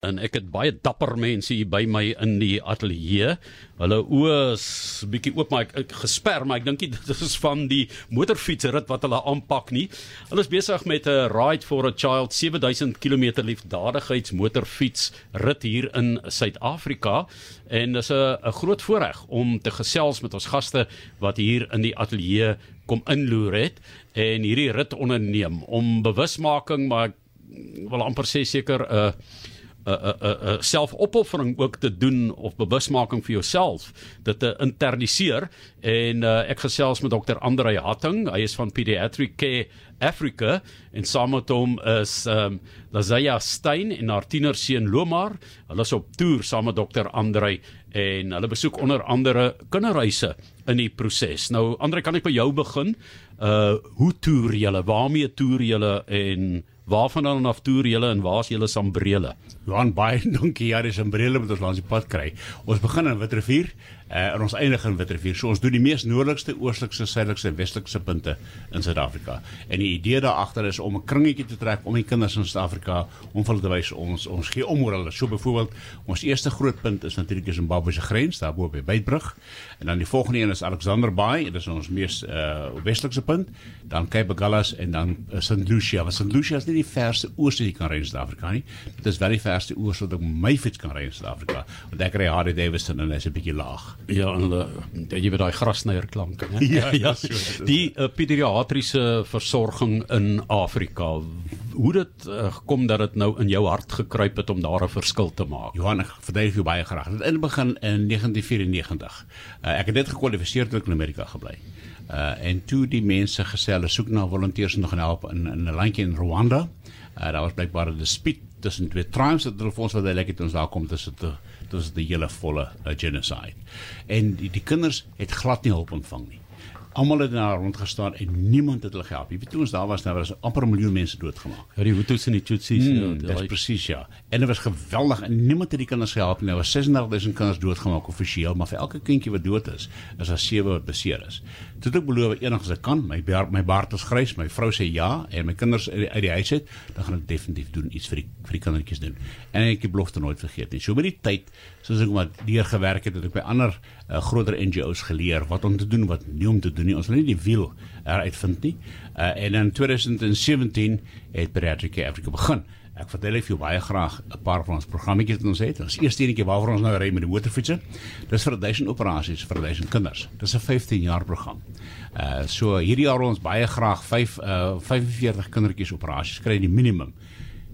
en ek het baie dapper mense hier by my in die ateljee. Hulle oë is bietjie oop maar ek, ek gesper, maar ek dink dit is van die motorfietsrit wat hulle aanpak nie. Hulle is besig met 'n Ride for a Child 7000 km liefdadigheids motorfiets rit hier in Suid-Afrika en dis 'n 'n groot voorreg om te gesels met ons gaste wat hier in die ateljee kom inloer het en hierdie rit onderneem om bewusmaking maar wil amper sê seker 'n uh, 'n 'n 'n selfopoffering ook te doen of bewusmaking vir jouself dit te internaliseer. En uh, ek gesels met dokter Andre Hatting hy is van Pediatric Care Africa en saam met hom is um, Lazaya Stein en haar tienerseun Lomar. Hulle is op toer saam met dokter Andre en hulle besoek onder andere kinderhuise in die proses. Nou Andre kan ek by jou begin? Uh hoe toer julle? Waarmee toer julle en Waarvan dan af toer julle en waar is julle sambrele? Johan baie dankie. Ja, dis sambrele met ons langs die pad kry. Ons begin in Witrifuur uh, en ons eindig in Witrifuur. So ons doen die mees noordelikste, oostelike, suidelikste, westelikste punte in Suid-Afrika. En die idee daar agter is om 'n kringetjie te trek om die kinders in Suid-Afrika om hulle te wys ons ons gee om oor hulle. So byvoorbeeld, ons eerste groot punt is natuurlik Zimbabwe se grens daar bo by Beitbrug. En dan die volgende een is Alexander Bay, dit is ons mees uh, westelikste punt. Dan Cape Gallas en dan uh, St. Lucia. Maar St. Lucia is nie die verste ooste jy kan ry in Suid-Afrika nie. Dit is wel die verste ooste wat ek my fiets kan ry in Suid-Afrika. Want ek ry Harley Davidson en is 'n bietjie laag. Ja, en hulle jy weet daai grasnyer klanke, né? Ja, ja, so, die uh, pediatriese versorging in Afrika. Hoe dit uh, gekom dat dit nou in jou hart gekruip het om daar 'n verskil te maak? Johan, ek verduidelik jou baie graag. Dit in begin in 1994. Uh, ek het net gekwalifiseer toe ek in Amerika gebly. Uh en toe die mense gesê hulle soek na volonteërs om te help in in 'n landjie in Rwanda. Uh daar was blykbaar 'n dispuut tussen twee tribes dat hulle vir ons wat hulle het ons daar kom tussen te tussen die hele volle uh, genocide. En die, die kinders het glad nie hulp ontvang nie. Almal het daar rond gestaan en niemand het hulle gehelp. Jy weet toe ons daar was, nou was amper 'n miljoen mense doodgemaak. Ja, die Hutus en die Tutsis. Hmm, ja, dit is presies ja. En dit was geweldig en niemand het die kinders gehelp nie. Daar was 36000 kinders doodgemaak offisieel, maar vir elke kindjie wat dood is, is daar sewe wat beseer is. Toe ek beloof enigs as ek kan, my baard, my baard is grys, my vrou sê ja en my kinders uit die, uit die huis uit, dan gaan ek definitief doen iets vir die vir die kindertjies doen. En ek het die belofte nooit vergeet nie. So met die tyd, soos ek maar deur gewerk het, het ek by ander uh, groter NGO's geleer wat om te doen, wat nie om te doen nie. Ons wil nie die wiel uitvind nie. Uh, en in 2017 het Pediatric Africa begin. Ek vertel ek vir jou baie graag 'n paar van ons programmetjies wat ons het. Ons eerste enetjie waarvoor ons nou ry met die motorfietsse. Dis vir 1000 operasies vir 1000 kinders. Dis 'n 15 jaar program. Uh so hierdie jaar ons baie graag 5 uh 45 kindertjies operasies kry die minimum.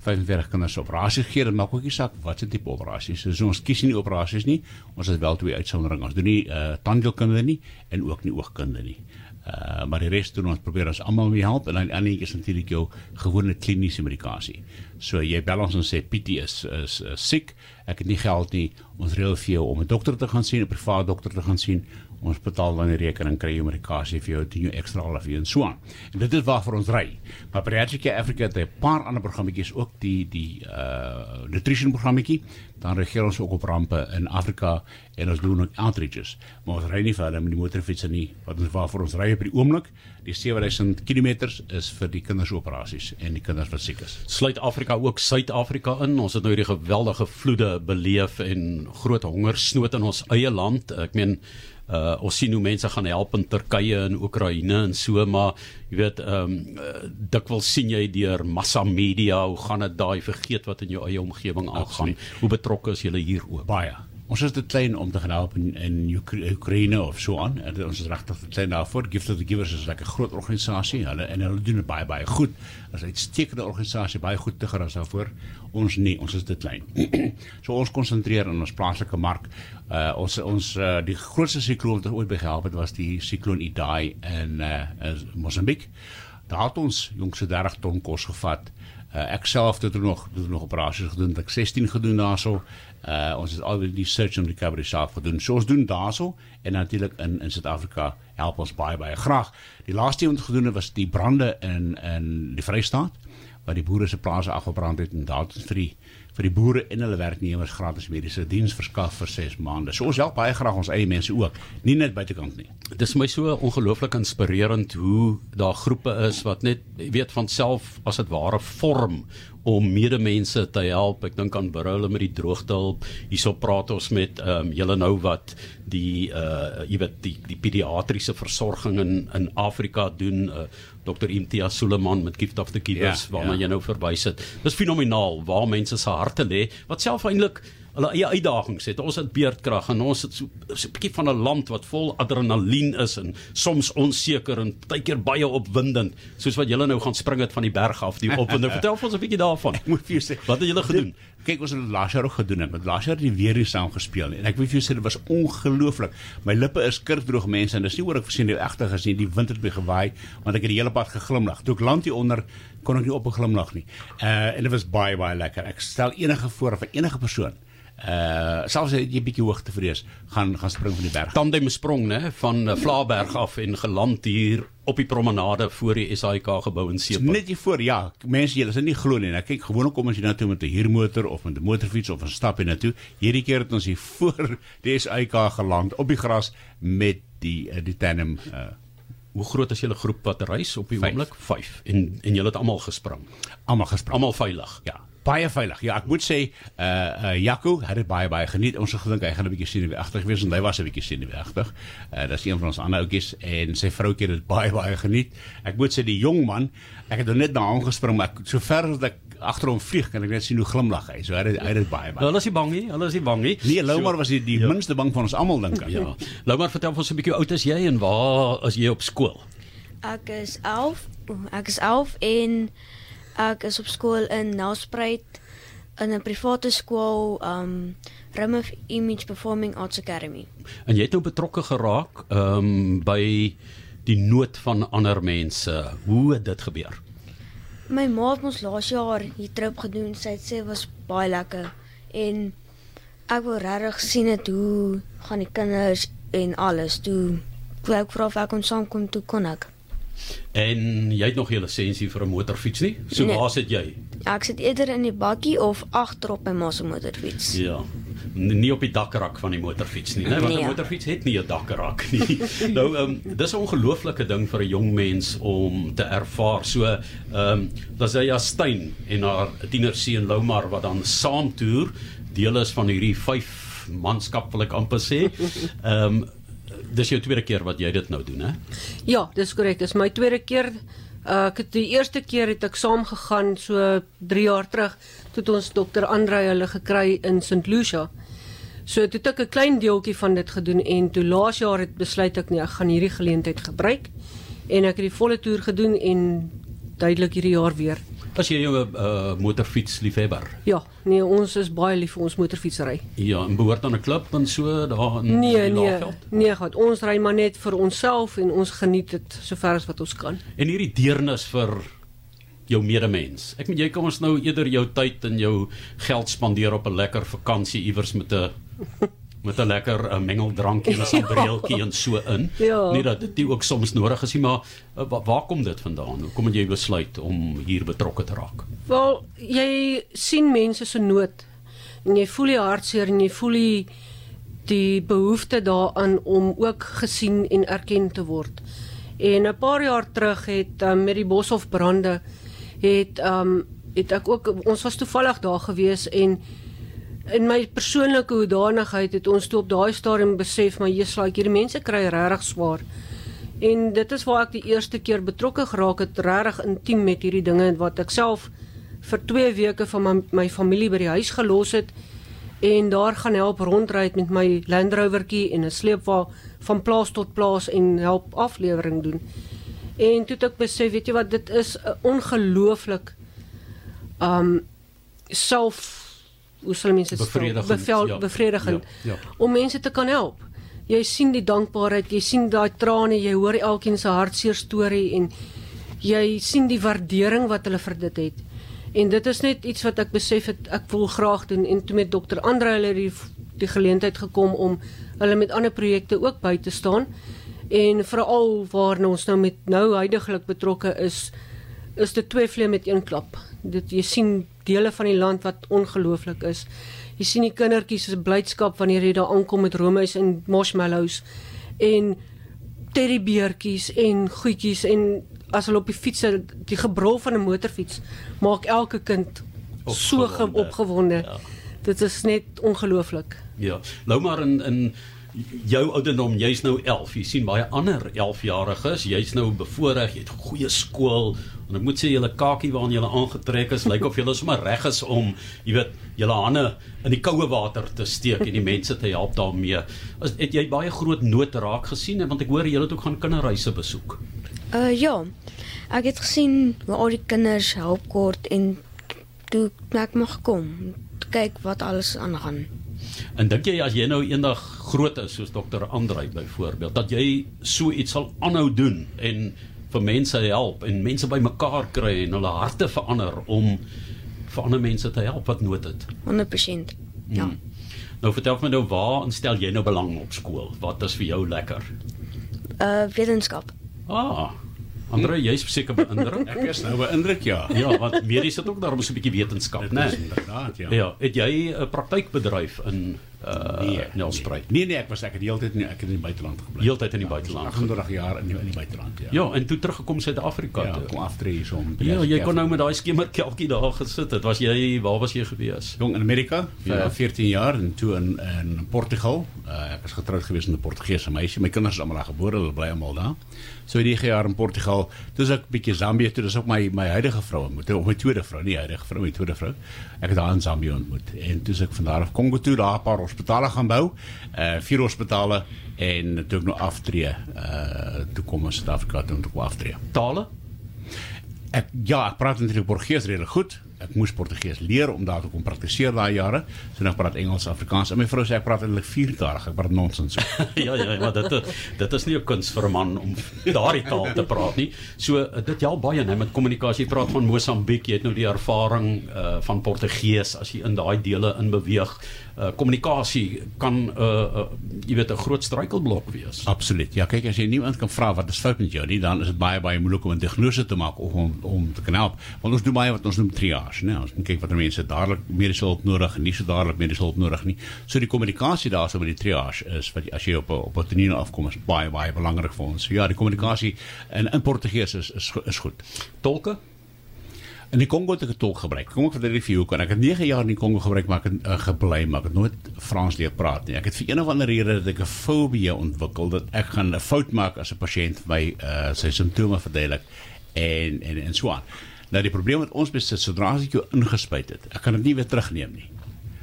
45 kinders operasies gee en maak ook nie saak wat se tipe operasies. So ons kies nie operasies nie. Ons het wel twee uitsonderinge. Ons doen nie uh tandheelkunde nie en ook nie oogkunde nie. Uh maar die res doen ons probeer ons almal mee help en dan ander is natuurlik jou gewone kliniese medikasie. So jy bel ons en sê PT is is, is siek. Ek het nie geld nie. Ons reël vir jou om 'n dokter te gaan sien, 'n privaat dokter te gaan sien. Ons betaal dan die rekening kry jy medikasie vir jou teen jou ekstra half uur en so aan. En dit is waarvoor ons ry. Maar Pediatric Africa het 'n paar ander programmetjies ook die die uh nutrition programmetjie. Dan regeer ons ook op rampe in Afrika en ons doen ook outreaches. Maar ons ry nie vir hulle met die motorfiets nie. Wat ons waarvoor ons ry op die oomblik, die 7000 km is vir die kindersoperasies en die kinders wat siek is. Sluit Afrika ook Suid-Afrika in. Ons het nou hierdie geweldige vloede beleef en groot hongersnood in ons eie land. Ek meen uh ons sien hoe mense gaan help in Turkye en Oekraïne en so maar jy weet ehm um, dikwels sien jy deur massa media hoe gaan dit daai vergeet wat in jou eie omgewing aangaan. Hoe betrokke is julle hier ook? Baie Ons is te klein om te gaan help in in Oekraïne of so aan. En ons is regtig te klein daarvoor. Gift of the Givers is 'n lekker groot organisasie. Hulle en hulle doen dit baie baie goed. As 'n uitstekende organisasie, baie goed te geras daarvoor. Ons nie, ons is te klein. so ons konsentreer in ons plaaslike mark. Uh ons ons uh, die grootste sikloon wat ooit behelp het was die sikloon Idai in uh Mosambiek. Daar het ons jongse 30 ton kos gevat. Uh, ek self het er nog het nog operasies gedoen. Ek 16 gedoen daarso. Uh ons het al die search and recovery self gedoen. So ons doen daarso en natuurlik in in Suid-Afrika help ons baie baie graag. Die laaste een wat gedoen het was die brande in in die Vrystaat waar die boere se plase afgebrand het en daar het vir die vir die boere en hulle werknemers gratis mediese diens verskaf vir 6 maande. So ons help baie graag ons eie mense ook, nie net buitekant nie. Dit is my so ongelooflik inspirerend hoe daar groepe is wat net weet van self as dit ware vorm om medemense te help. Ek dink aan Burrow met die droogtehulp. Hierso praat ons met ehm um, julle nou wat die uh jy weet die die pediatriese versorging in in Afrika doen uh, Dr Imtiaz Suleman met Gift of the Givers ja, waarna ja. jy nou verwys het. Dis fenomenaal waar mense se harte lê wat self eintlik hulle eie uitdagings het. Ons het beerdkrag en ons het so 'n bietjie van 'n land wat vol adrenalien is en soms onseker en baie keer baie opwindend, soos wat julle nou gaan spring het van die berg af, die opwinding. Vertel ons 'n bietjie daarvan. Ek moet vir jou sê, wat het julle gedoen? Kyk, ons het laas jaar ook gedoen het. Met laas jaar die weer hier saam gespeel en ek wil vir jou sê dit was ongelooflik. My lippe is kurkdroog mense en dis nie oor ek versien die egte gesien die wind het my gewaai want ek het die hele pad geglimlag. Toe ek land hier onder kon ek nie op 'n glimlag nie. Uh en dit was baie baie lekker. Ek stel enige voor vir enige persoon uh selfs as jy bietjie hoogte vrees gaan gaan spring van die berg. Tandem sprong nê van uh, Vlaaberg af en geland hier op die promenade voor die SAIK gebou in Seepunt. Net hier voor ja, mense julle is nie glo nie. Ek kyk gewoonlik kom ons hier na toe met 'n huurmotor of met 'n motorfiets of 'n stap hier na toe. Hierdie keer het ons hier voor die SAIK geland op die gras met die uh, die tandem uh Hoe groot is julle groep wat reis op die oomblik? 5. En en julle het almal gespring. Almal gespring. Almal veilig. Ja baie veilig. Ja, ek moet sê uh uh Jaco het dit baie baie geniet. Ons het gedink hy gaan 'n bietjie senuweeagtig wees en hy was 'n bietjie senuweeagtig. Uh dis een van ons ander ouetjies en sy vroutjie het dit baie baie geniet. Ek moet sê die jong man, ek het hom net na hom gespring, maar so ver as ek agter hom vlieg kan ek net sien hoe glimlag hy. So hy het hy het baie baie. Hulle is nie bang nie. Hulle is nie bang nie. Nee, Loumar was die, die ja. minste bang van ons almal dink ek. Ja. Loumar vertel ons 'n bietjie oud is jy en waar is jy op skool? Ek is 11. Ek is 11 en ek is op skool in Nelspruit in 'n private skool um Rimf Image Performing Arts Academy. En jy het nou betrokke geraak um by die nood van ander mense. Hoe het dit gebeur? My ma het ons laas jaar hier trip gedoen. Sy het sê was baie lekker en ek wil regtig sien dit hoe gaan die kinders en alles toe. Ek vra of ek kon saamkom toe kon ek. En jy het nog nie lisensie vir 'n motorfiets nie. So nee. waar sit jy? Ja, ek sit eerder in die bakkie of agterop my ma se motorfiets. Ja. Nie op die dakrak van die motorfiets nie, né? Want 'n nee. motorfiets het nie 'n dakrak nie. nou, ehm um, dis 'n ongelooflike ding vir 'n jong mens om te ervaar. So, ehm um, dis hy Astyn en haar tienerseun Loumar wat dan saam toer, deel is van hierdie 5 manskap wil ek amper sê. Ehm um, dis jou tweede keer wat jy dit nou doen, hè? Ja, dis korrek. Dis my tweede keer. Uh, ek het die eerste keer het ek saam gegaan so 3 jaar terug toe ons dokter Andre hulle gekry in St Lucia. So toe het ek 'n klein deeltjie van dit gedoen en toe laas jaar het besluit ek nee, ek gaan hierdie geleentheid gebruik en ek het die volle toer gedoen en duidelik hierdie jaar weer. As jy 'n uh, motorfiets liefhebber. Ja, nee, ons is baie lief vir ons motorfietsry. Ja, en behoort aan 'n klub en so daar in Nee, die nee. Nee, goed. Ons ry maar net vir onsself en ons geniet dit sover as wat ons kan. En hierdie deernis vir jou medemens. Ek meen jy kom ons nou eerder jou tyd en jou geld spandeer op 'n lekker vakansie iewers met 'n met 'n lekker uh, mengeldrankie en 'n sambreeltjie en so in. Ja. Nie dat dit ook soms nodig is nie, maar uh, waar, kom dit vandaan? Hoe kom jy besluit om hier betrokke te raak? Wel, jy sien mense se nood en jy voel die hartseer en jy voel die die behoefte daaraan om ook gesien en erken te word. En 'n paar jaar terug het um, met die Boshoff brande het um het ek ook ons was toevallig daar gewees en in my persoonlike hoedanigheid het ons toe op daai stadium besef maar Jesus, like hierdie mense kry regtig swaar. En dit is waar ek die eerste keer betrokke geraak het regtig intiem met hierdie dinge wat ek self vir 2 weke van my, my familie by die huis gelos het en daar gaan help rondry met my Land Rovertjie en 'n sleepwa van plaas tot plaas en help aflewering doen. En toe het ek besef, weet jy wat, dit is 'n ongelooflik um self hoe sal mense dit bevel ja, bevredigend ja, ja. om mense te kan help. Jy sien die dankbaarheid, jy sien daai trane, jy hoor elkeen se hartseer storie en jy sien die waardering wat hulle vir dit het. En dit is net iets wat ek besef het ek wil graag doen en toe met dokter Andre hulle die die geleentheid gekom om hulle met ander projekte ook by te staan. En veral waar ons nou met nou huidigelik betrokke is is dit twee vleie met een klap. Dit jy sien dele van die land wat ongelooflik is. Jy sien die kindertjies se blydskap wanneer jy daar aankom met roomys en marshmallows en teddybeertjies en goedjies en as hulle op die fiets die gebrul van 'n motorfiets maak elke kind so ge- Opgewonde. opgewonde. Ja. Dit is net ongelooflik. Ja. Nou maar in in jou ouderdom, jy's nou 11. Jy sien baie ander 11-jariges, jy's nou bevoorreg, jy het goeie skool. En ek moet sê julle kakie waarna julle aangetrek is, lyk of julle sommer reg is om, jy weet, julle hande in die koue water te steek en die mense te help daarmee. As het jy baie groot nood raak gesien want ek hoor julle het ook gaan kinderhuise besoek. Uh ja. Ek het gesien hoe al die kinders help kort en toe ek mag kom kyk wat alles aangaan. En dink jy as jy nou eendag groot is soos dokter Andrei byvoorbeeld dat jy so iets sal aanhou doen en vir mense help en mense bymekaar kry en hulle harte verander om vir ander mense te help wat nood het. 100%. Ja. Hmm. Nou vertel my nou waar instel jy nou belang op skool? Wat is vir jou lekker? Uh wetenskap. Ah. Andrei, jy's seker beïndruk. Ek is nou beïndruk ja. ja, want medies het ook daarom so 'n bietjie wetenskap, né? is inderdaad ja. Ja, het jy 'n praktykbedryf in uh Nee, Nelspruit? Nee nee, ek was ek het heeltyd in ek het in die buiteland gebly. Heeltyd in die buiteland. 38 jaar in die, in die buiteland ja. Ja, en toe teruggekom Suid-Afrika ja toe. kom aftree hier so om. Ja, jy kon nou met daai skemerkelkie daar gesit het. Was jy waar was jy gewees? jong in Amerika vir Ja. ja. 14 jaar en toe in in Portugal. Uh, ek is getroud gewees met 'n Portugese meisie. My kinders is almal daar gebore, hulle bly almal daar. So die jaar in Portugal, toe is ek bietjie Zambië toe, dis ook my my huidige vrou ontmoet, of my tweede vrou, nie huidige vrou, my tweede vrou. Ek het haar in Zambië ontmoet. En toe ek van daar af Kongo toe, daar 'n paar hospitale gaan bou. Uh vier hospitale en toe ek nou aftree, uh toe kom ons Suid-Afrika toe om te kom aftree. Tale? Ek ja, ek praat natuurlik Portugees redelik goed. Ek moes Portugees leer om daar te kom praktiseer daai jare. So nou praat Engels, Afrikaans. En my vrou sê ek praat eintlik viertalig. Ek praat nonsens. ja ja, maar dit dit is nie 'n kuns vir 'n man om daardie taal te praat nie. So dit help baie net met kommunikasie. Jy praat van Mosambiek, jy het nou die ervaring uh van Portugees as jy in daai dele in beweeg. Uh kommunikasie kan uh, uh jy weet 'n groot struikelblok wees. Absoluut. Ja, kyk as jy niemand kan vra wat is fout met jou nie, dan is dit baie baie moeilik om 'n diagnose te maak of om om te kan help. Want ons doen baie wat ons noem triage, né? Ons kyk wat mense dadelik mediese hulp nodig en nie so dadelik mediese hulp nodig nie. So die kommunikasie daarso met die triage is wat as jy op 'n op 'n toneel afkom is baie baie belangrik vir ons. So ja, die kommunikasie in in Portugees is is is goed. Tolke? In die Kongo het ek 'n tolk gebruik. Kom ek vertel vir jou kan. Ek het 9 jaar in die Kongo gebruik maar ek het uh, gebly maar ek het nooit Frans leer praat nie. Ek het vir een of ander rede dat ek 'n fobie ontwikkel dat ek gaan 'n fout maak as 'n pasiënt my uh, sy simptome verduidelik en en en so aan. Nou die probleem met ons besit sodra as ek jou ingespuit het, ek kan dit nie weer terugneem nie.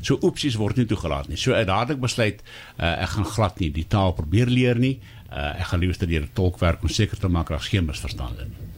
So oepsies word nie toegelaat nie. So dadelik besluit uh, ek gaan glad nie die taal probeer leer nie. Uh, ek gaan liewer deur 'n tolk werk om seker te maak daar's geen misverstande nie.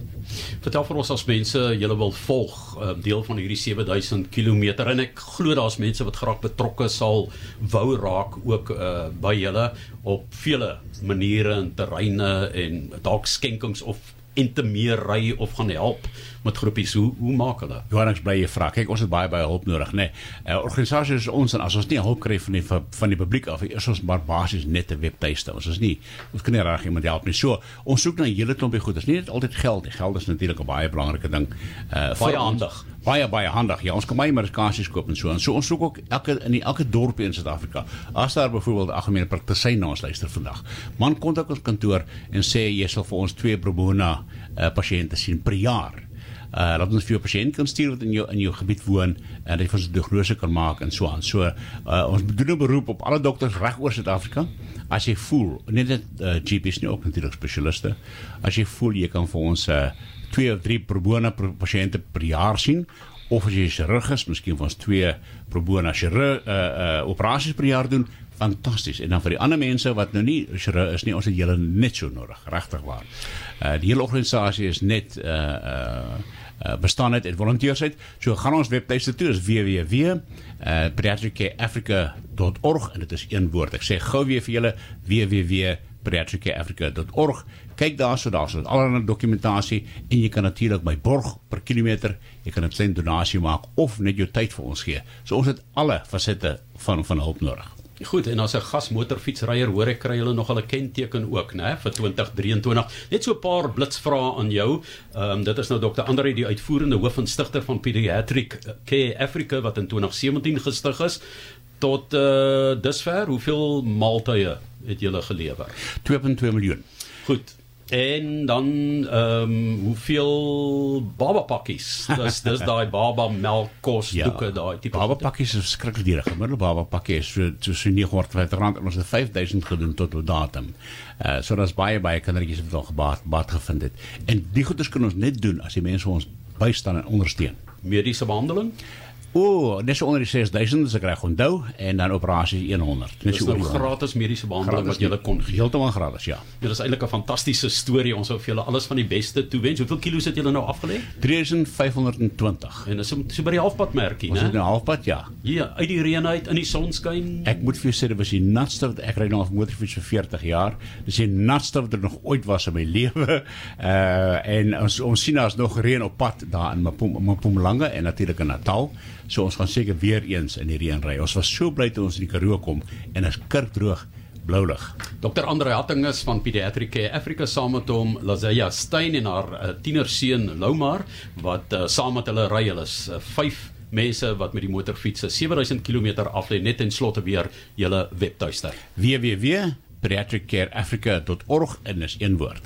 Vertel vir ons as mense julle wil volg uh, deel van hierdie 7000 km en ek glo daar's mense wat graag betrokke sal wou raak ook uh, by julle op vele maniere en terreine en dalk skenkings of intimeerry of gaan help met groepies hoe hoe maak hulle Johannes bly jy vra. Kyk, ons het baie baie hulp nodig, nê. Nee. Uh, organisasies soos ons en as ons nie hulp kry van die van die publiek af, is ons maar basies net 'n webtuiste. Ons is nie ons kan nie reg iemand help nie. So, ons soek na 'n hele klompie goed. Dit is nie net altyd geld nie. Geld is natuurlik 'n baie belangrike ding. Uh Baie handig. Baie baie handig. Ja, ons kan baie medikasies koop en so. En so ons soek ook elke in die, elke dorpie in Suid-Afrika. As daar byvoorbeeld 'n algemene praktisyn na ons luister vandag. Man kontak ons kantoor en sê jy sal vir ons twee pro bono uh, pasiënte sien per jaar uh laat ons vir jou pasiënt kan stuur wat in jou in jou gebied woon en dat jy vir ons 'n diagnose kan maak en so aan. So uh ons doen 'n beroep op alle dokters reg oor Suid-Afrika. As jy voel, nie net uh, GP's nie ook natuurlik spesialiste. As jy voel jy kan vir ons uh twee of drie pro bono pasiënte per jaar sien of as jy chirurg is, miskien ons twee pro bono chirurg uh uh operasies per jaar doen. Fantasties. En dan vir die ander mense wat nou nie chirurg is nie, ons het julle net so nodig, regtig waar. Uh die hele organisasie is net uh uh uh, bestaan uit volonteërs uit. So gaan ons webtuiste toe, is www uh, en dit is een woord. Ek sê gou weer vir julle www pediatricafrica.org. Kyk daarso, daarso allerlei dokumentasie en jy kan natuurlik by borg per kilometer, jy kan 'n klein donasie maak of net jou tyd vir ons gee. So ons het alle fasette van van hulp nodig. Goed, en as 'n gasmotorfietsryer hoor ek kry hulle nog 'n kenteken ook, né, vir 2023. Net so 'n paar blitsvrae aan jou. Ehm um, dit is nou Dr. Andre die uitvoerende hoof en stigter van Pediatric Care Africa wat in 2017 gestig is. Tot uh dusver, hoeveel maaltye het julle gelewer? 2.2 miljoen. Goed. En dan ehm um, hoeveel baba pakkies? Dis dis daai baba melk kos doeke ja, daai tipe baba pakkies is verskriklik duur. Gemiddelde baba pakkie is so so so 950 rand en ons het 5000 gedoen tot op datum. Uh so daar's baie baie kindertjies wat al gebaat baat gevind het. En die goeders kan ons net doen as die mense ons bystaan en ondersteun. Mediese behandeling? O, dis onder die 6000 as ek reg onthou en dan operasie 100. Dis nou gratis mediese behandeling wat jy kon heeltemal gratis, ja. Dit is eintlik 'n fantastiese storie. Ons sou vir julle alles van die beste toewens. Hoeveel kilos het julle nou afgelê? 3520. En dis so, so by die halfpad merkie, né? Ons is die halfpad, ja. Ja, uit die reën uit in die sonskyn. Ek moet vir jou sê dit was die natste wat ek ry nou op motorfiets vir 40 jaar. Dis die natste wat er nog ooit was in my lewe. Uh en ons ons sien daar's nog reën op pad daar in Mpumalanga en natuurlik in Natal. So ons gaan seker weer eens in die reën ry. Ons was so bly toe ons in die Karoo kom en is kurkdroog blou lig. Dr. Andre Hattinges van Pediatric Care Africa saam met hom Lazaya Stein en haar uh, tienerseun Loumar wat uh, saam met hulle ry. Hulle is uh, vyf mense wat met die motorfiets 7000 km aflê net en slotte weer julle webtuiste. www.pediatriccareafrica.org en is een woord.